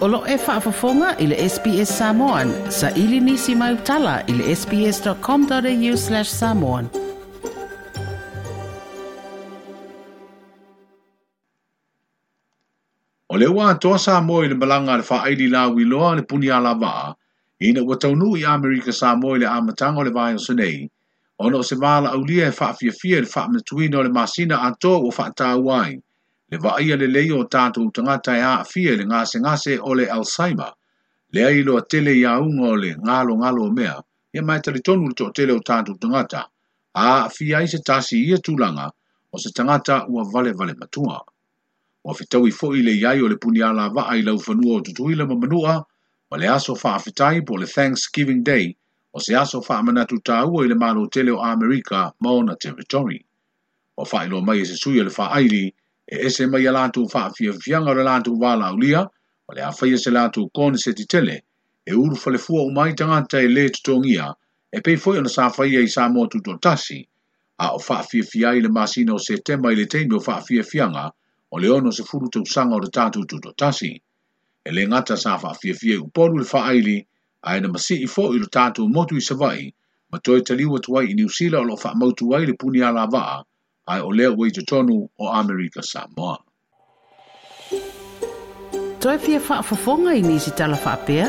Olo e whaafafonga i le SPS Samoan. Sa ili nisi mai utala i le sps.com.au slash samoan. O le ua atoa Samoa i le malanga le whaaili la wiloa le puni ala waa, ina ua taunu i Amerika Samoa i le amatanga o le vayo sunei, ono se maala au lia e whaafia fia le whaamatuina o le masina atoa o whaatawai. Ono le va ia le leio o tātou tangata e āwhia le ngāse ngāse o le Alzheimer, le ai a tele i aunga o le ngālo ngālo mea, ia mai tali tonu le tō tele o tātou tangata, a āwhia i se tāsi ia tūlanga o se tangata ua vale vale matua. Ua fitau i fōi le iai o le puniala va ai lau whanua o tutuila ma manua, ma le aso wha awhitai po le Thanksgiving Day o se aso wha amanatu tāua i le mālo tele o Amerika maona Territory. O wha ilo mai e se sui o le wha aili, e ese mai a lātou whaafiawhianga le lātou wāla ulia, o le awhaia se lātou kōne se ti tele, e uru fale fua o mai tangata e le tutongia, e pei foi ona sa whaia i sa motu to tasi, a o whaafiawhia i le masina o se tema i le teimi o whaafiawhianga, o le ono se furu tau sanga o le tātou tu to tasi. E le ngata sa whaafiawhia i uporu le whaaili, a e na masi i fo i le tātou motu i savai, ma toi taliwa tuai i niusila o lo whaamautu wai le puni ala vaa, ai o lea wei te tonu o Amerika Samoa. Toi fia whaafafonga i nisi tala whaapea?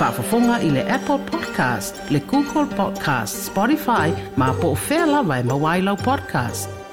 Whaafafonga i le Apple Podcast, le Google Podcast, Spotify, ma po o whea lawa e mawailau podcast.